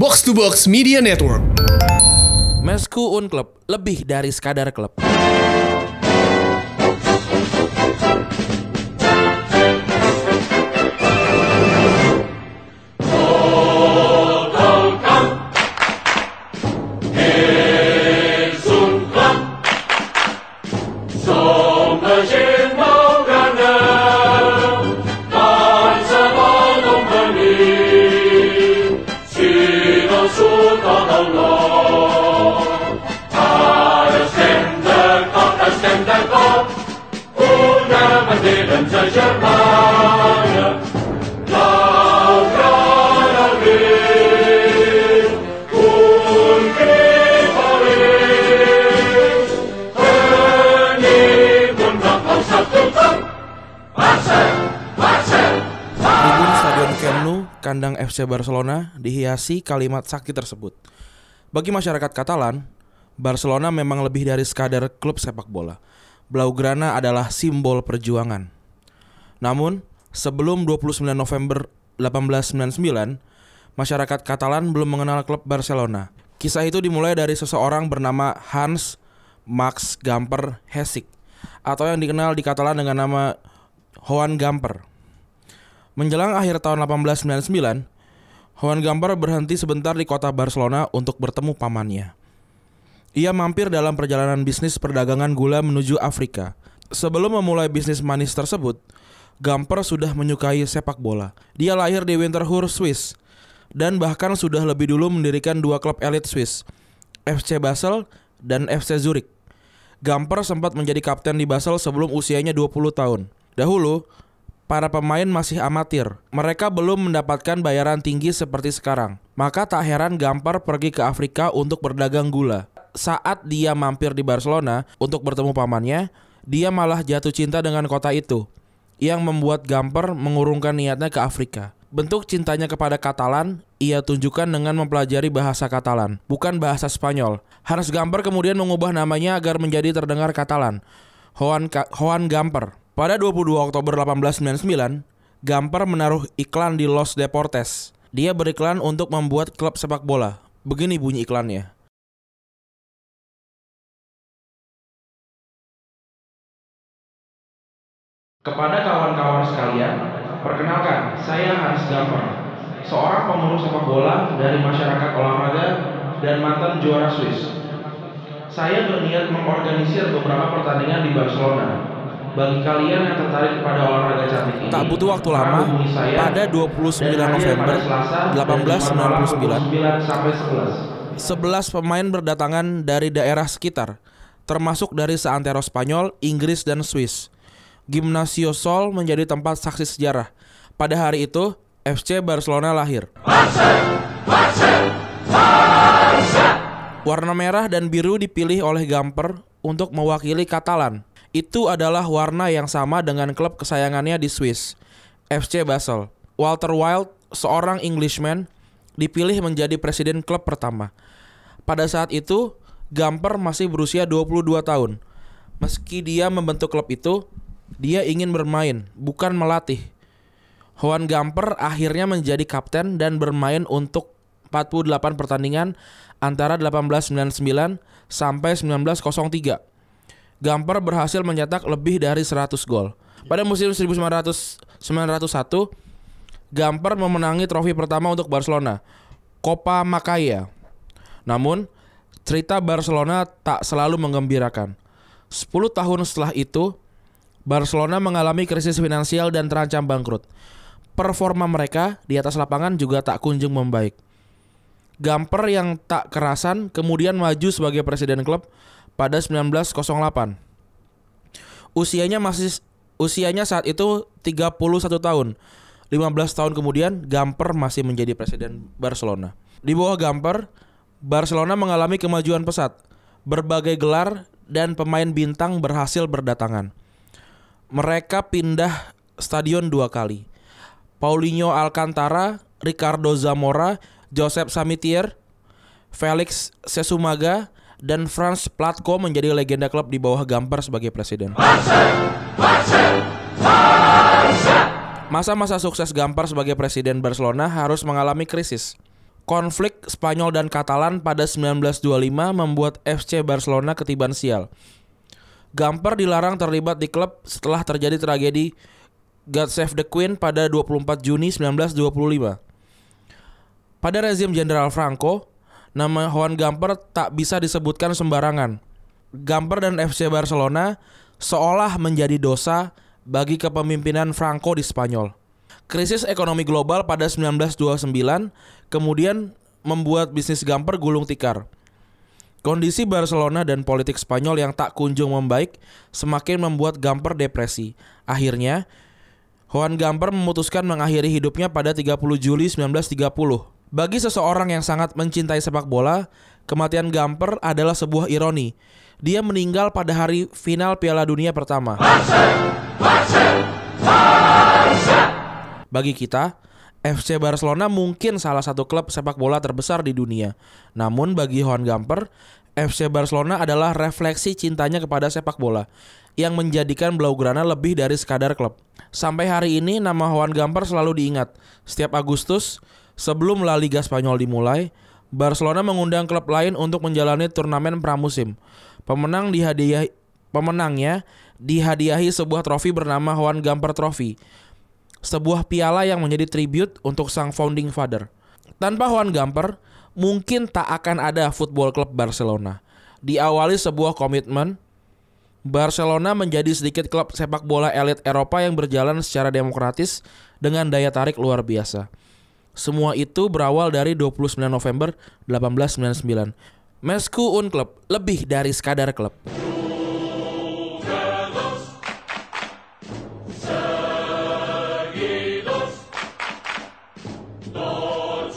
Box to Box Media Network. Mesku Un Club lebih dari sekadar klub. Germans. Kandang FC Barcelona dihiasi kalimat sakti tersebut. Bagi masyarakat Katalan, Barcelona memang lebih dari sekadar klub sepak bola. Blaugrana adalah simbol perjuangan. Namun, sebelum 29 November 1899, masyarakat Katalan belum mengenal klub Barcelona. Kisah itu dimulai dari seseorang bernama Hans Max Gamper Hessig atau yang dikenal di Katalan dengan nama Johan Gamper. Menjelang akhir tahun 1899, Juan Gamper berhenti sebentar di kota Barcelona untuk bertemu pamannya. Ia mampir dalam perjalanan bisnis perdagangan gula menuju Afrika. Sebelum memulai bisnis manis tersebut, Gamper sudah menyukai sepak bola. Dia lahir di Winterthur, Swiss, dan bahkan sudah lebih dulu mendirikan dua klub elit Swiss, FC Basel dan FC Zurich. Gamper sempat menjadi kapten di Basel sebelum usianya 20 tahun. Dahulu, para pemain masih amatir. Mereka belum mendapatkan bayaran tinggi seperti sekarang. Maka tak heran Gampar pergi ke Afrika untuk berdagang gula. Saat dia mampir di Barcelona untuk bertemu pamannya, dia malah jatuh cinta dengan kota itu. Yang membuat Gampar mengurungkan niatnya ke Afrika. Bentuk cintanya kepada Katalan ia tunjukkan dengan mempelajari bahasa Katalan, bukan bahasa Spanyol. Hans Gamper kemudian mengubah namanya agar menjadi terdengar Katalan. Juan, Ka Juan Gamper. Pada 22 Oktober 1899, Gamper menaruh iklan di Los Deportes. Dia beriklan untuk membuat klub sepak bola. Begini bunyi iklannya. Kepada kawan-kawan sekalian, perkenalkan, saya Hans Gamper, seorang pengurus sepak bola dari masyarakat olahraga dan mantan juara Swiss. Saya berniat mengorganisir beberapa pertandingan di Barcelona. Bagi kalian yang tertarik kepada olahraga cantik ini, tak butuh waktu lama. Pada 29 November 1899, sampai 11 pemain berdatangan dari daerah sekitar, termasuk dari seantero Spanyol, Inggris, dan Swiss. Gimnasio Sol menjadi tempat saksi sejarah. Pada hari itu, FC Barcelona lahir. Warna merah dan biru dipilih oleh Gamper untuk mewakili Katalan. Itu adalah warna yang sama dengan klub kesayangannya di Swiss, FC Basel. Walter Wild, seorang Englishman, dipilih menjadi presiden klub pertama. Pada saat itu, Gamper masih berusia 22 tahun. Meski dia membentuk klub itu, dia ingin bermain, bukan melatih. Juan Gamper akhirnya menjadi kapten dan bermain untuk 48 pertandingan antara 1899 sampai 1903. Gamper berhasil mencetak lebih dari 100 gol. Pada musim 1900 901, Gamper memenangi trofi pertama untuk Barcelona, Copa Macaya. Namun, cerita Barcelona tak selalu menggembirakan. 10 tahun setelah itu, Barcelona mengalami krisis finansial dan terancam bangkrut. Performa mereka di atas lapangan juga tak kunjung membaik. Gamper yang tak kerasan kemudian maju sebagai presiden klub pada 1908. Usianya masih usianya saat itu 31 tahun. 15 tahun kemudian Gamper masih menjadi presiden Barcelona. Di bawah Gamper, Barcelona mengalami kemajuan pesat. Berbagai gelar dan pemain bintang berhasil berdatangan. Mereka pindah stadion dua kali. Paulinho Alcantara, Ricardo Zamora, Joseph Samitier, Felix Sesumaga, dan Franz Platko menjadi legenda klub di bawah Gamper sebagai presiden. Masa-masa sukses Gamper sebagai presiden Barcelona harus mengalami krisis. Konflik Spanyol dan Katalan pada 1925 membuat FC Barcelona ketiban sial. Gamper dilarang terlibat di klub setelah terjadi tragedi God Save the Queen pada 24 Juni 1925. Pada rezim Jenderal Franco, nama Juan Gamper tak bisa disebutkan sembarangan. Gamper dan FC Barcelona seolah menjadi dosa bagi kepemimpinan Franco di Spanyol. Krisis ekonomi global pada 1929 kemudian membuat bisnis Gamper gulung tikar. Kondisi Barcelona dan politik Spanyol yang tak kunjung membaik semakin membuat Gamper depresi. Akhirnya, Juan Gamper memutuskan mengakhiri hidupnya pada 30 Juli 1930. Bagi seseorang yang sangat mencintai sepak bola, kematian Gamper adalah sebuah ironi. Dia meninggal pada hari final Piala Dunia pertama. Bagi kita, FC Barcelona mungkin salah satu klub sepak bola terbesar di dunia. Namun bagi Juan Gamper, FC Barcelona adalah refleksi cintanya kepada sepak bola yang menjadikan Blaugrana lebih dari sekadar klub. Sampai hari ini nama Juan Gamper selalu diingat. Setiap Agustus, sebelum La Liga Spanyol dimulai, Barcelona mengundang klub lain untuk menjalani turnamen pramusim. Pemenang dihadiahi pemenangnya dihadiahi sebuah trofi bernama Juan Gamper Trophy sebuah piala yang menjadi tribute untuk sang founding father. Tanpa Juan Gamper, mungkin tak akan ada Football Club Barcelona. Diawali sebuah komitmen, Barcelona menjadi sedikit klub sepak bola elit Eropa yang berjalan secara demokratis dengan daya tarik luar biasa. Semua itu berawal dari 29 November 1899. Mesku Un Club, lebih dari sekadar klub. Molts